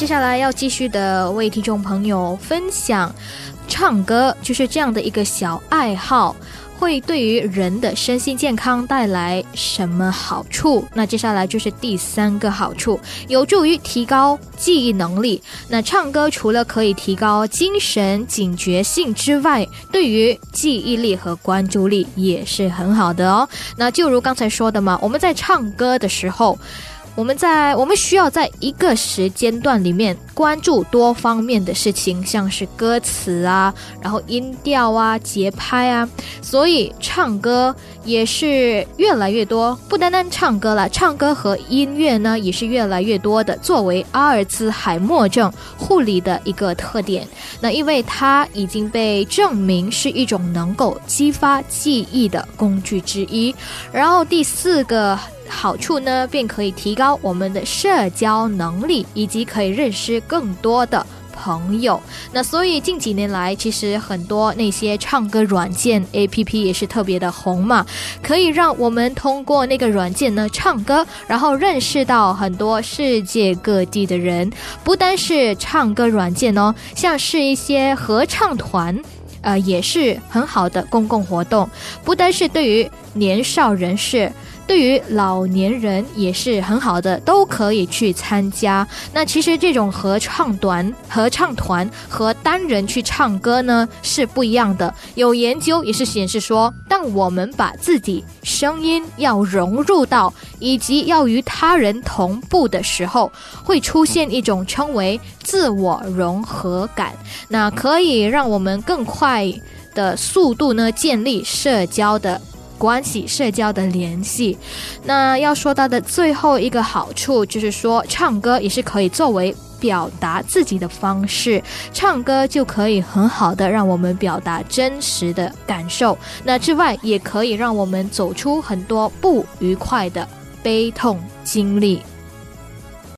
接下来要继续的为听众朋友分享，唱歌就是这样的一个小爱好。会对于人的身心健康带来什么好处？那接下来就是第三个好处，有助于提高记忆能力。那唱歌除了可以提高精神警觉性之外，对于记忆力和关注力也是很好的哦。那就如刚才说的嘛，我们在唱歌的时候。我们在我们需要在一个时间段里面关注多方面的事情，像是歌词啊，然后音调啊、节拍啊，所以唱歌也是越来越多。不单单唱歌了，唱歌和音乐呢也是越来越多的，作为阿尔兹海默症护理的一个特点。那因为它已经被证明是一种能够激发记忆的工具之一。然后第四个。好处呢，便可以提高我们的社交能力，以及可以认识更多的朋友。那所以近几年来，其实很多那些唱歌软件 A P P 也是特别的红嘛，可以让我们通过那个软件呢唱歌，然后认识到很多世界各地的人。不单是唱歌软件哦，像是一些合唱团，呃，也是很好的公共活动。不单是对于年少人士。对于老年人也是很好的，都可以去参加。那其实这种合唱团、合唱团和单人去唱歌呢是不一样的。有研究也是显示说，当我们把自己声音要融入到以及要与他人同步的时候，会出现一种称为自我融合感。那可以让我们更快的速度呢建立社交的。关系、社交的联系，那要说到的最后一个好处就是说，唱歌也是可以作为表达自己的方式，唱歌就可以很好的让我们表达真实的感受。那之外，也可以让我们走出很多不愉快的悲痛经历。